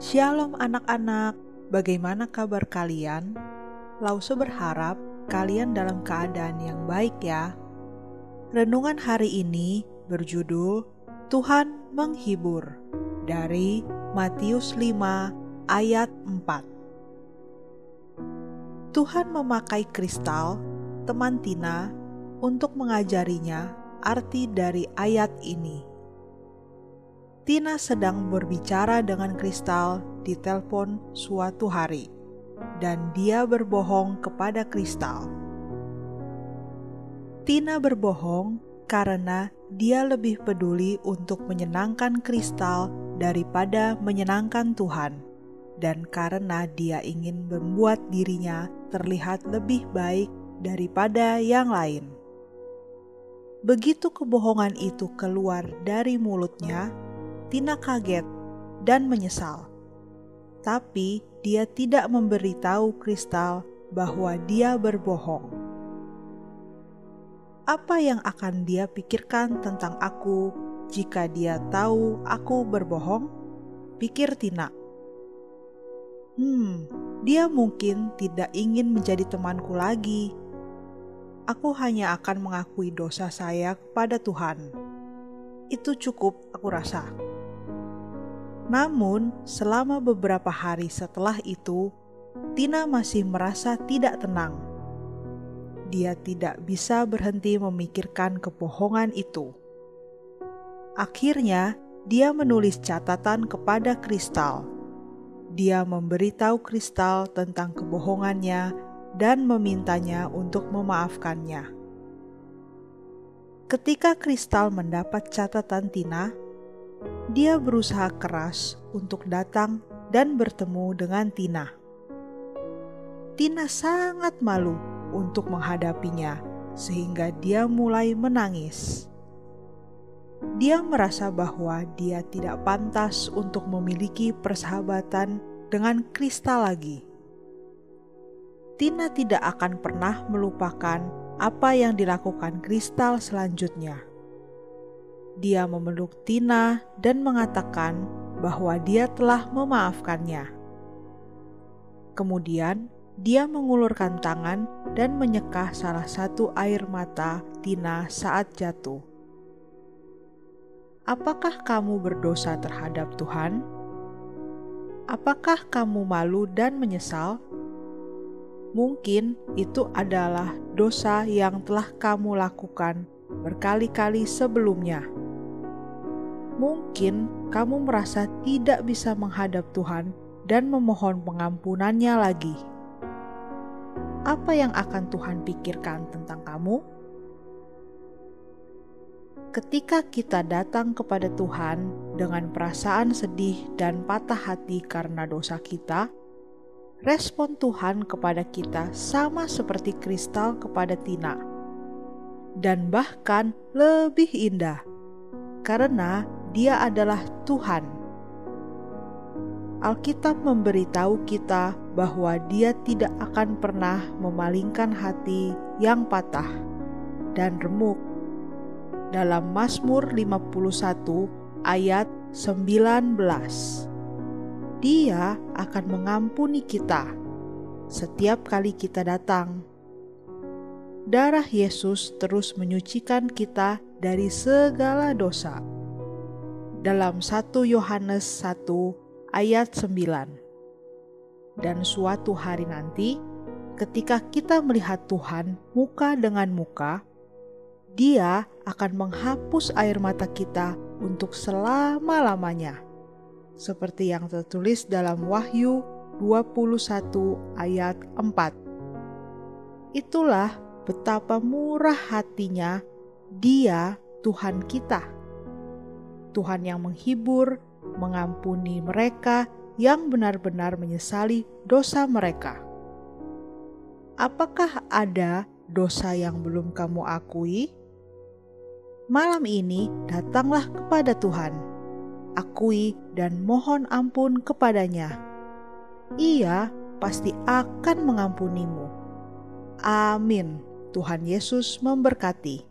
Shalom anak-anak, bagaimana kabar kalian? Lause berharap kalian dalam keadaan yang baik ya. Renungan hari ini berjudul Tuhan menghibur dari Matius 5 ayat 4. Tuhan memakai kristal, teman Tina, untuk mengajarinya arti dari ayat ini. Tina sedang berbicara dengan Kristal di telepon suatu hari, dan dia berbohong kepada Kristal. Tina berbohong karena dia lebih peduli untuk menyenangkan Kristal daripada menyenangkan Tuhan, dan karena dia ingin membuat dirinya terlihat lebih baik daripada yang lain. Begitu kebohongan itu keluar dari mulutnya, Tina kaget dan menyesal. Tapi dia tidak memberitahu Kristal bahwa dia berbohong. Apa yang akan dia pikirkan tentang aku jika dia tahu aku berbohong? Pikir Tina. Hmm, dia mungkin tidak ingin menjadi temanku lagi. Aku hanya akan mengakui dosa saya kepada Tuhan. Itu cukup, aku rasa. Namun, selama beberapa hari setelah itu, Tina masih merasa tidak tenang. Dia tidak bisa berhenti memikirkan kebohongan itu. Akhirnya, dia menulis catatan kepada Kristal. Dia memberitahu Kristal tentang kebohongannya dan memintanya untuk memaafkannya. Ketika Kristal mendapat catatan Tina, dia berusaha keras untuk datang dan bertemu dengan Tina. Tina sangat malu untuk menghadapinya, sehingga dia mulai menangis. Dia merasa bahwa dia tidak pantas untuk memiliki persahabatan dengan Kristal lagi. Tina tidak akan pernah melupakan apa yang dilakukan Kristal selanjutnya dia memeluk Tina dan mengatakan bahwa dia telah memaafkannya. Kemudian, dia mengulurkan tangan dan menyekah salah satu air mata Tina saat jatuh. Apakah kamu berdosa terhadap Tuhan? Apakah kamu malu dan menyesal? Mungkin itu adalah dosa yang telah kamu lakukan berkali-kali sebelumnya. Mungkin kamu merasa tidak bisa menghadap Tuhan dan memohon pengampunannya lagi. Apa yang akan Tuhan pikirkan tentang kamu? Ketika kita datang kepada Tuhan dengan perasaan sedih dan patah hati karena dosa kita, respon Tuhan kepada kita sama seperti kristal kepada Tina, dan bahkan lebih indah karena dia adalah Tuhan. Alkitab memberitahu kita bahwa Dia tidak akan pernah memalingkan hati yang patah dan remuk. Dalam Mazmur 51 ayat 19. Dia akan mengampuni kita setiap kali kita datang. Darah Yesus terus menyucikan kita dari segala dosa dalam 1 Yohanes 1 ayat 9. Dan suatu hari nanti, ketika kita melihat Tuhan muka dengan muka, Dia akan menghapus air mata kita untuk selama-lamanya. Seperti yang tertulis dalam Wahyu 21 ayat 4. Itulah betapa murah hatinya Dia Tuhan kita Tuhan yang menghibur, mengampuni mereka yang benar-benar menyesali dosa mereka. Apakah ada dosa yang belum kamu akui? Malam ini datanglah kepada Tuhan, akui dan mohon ampun kepadanya. Ia pasti akan mengampunimu. Amin. Tuhan Yesus memberkati.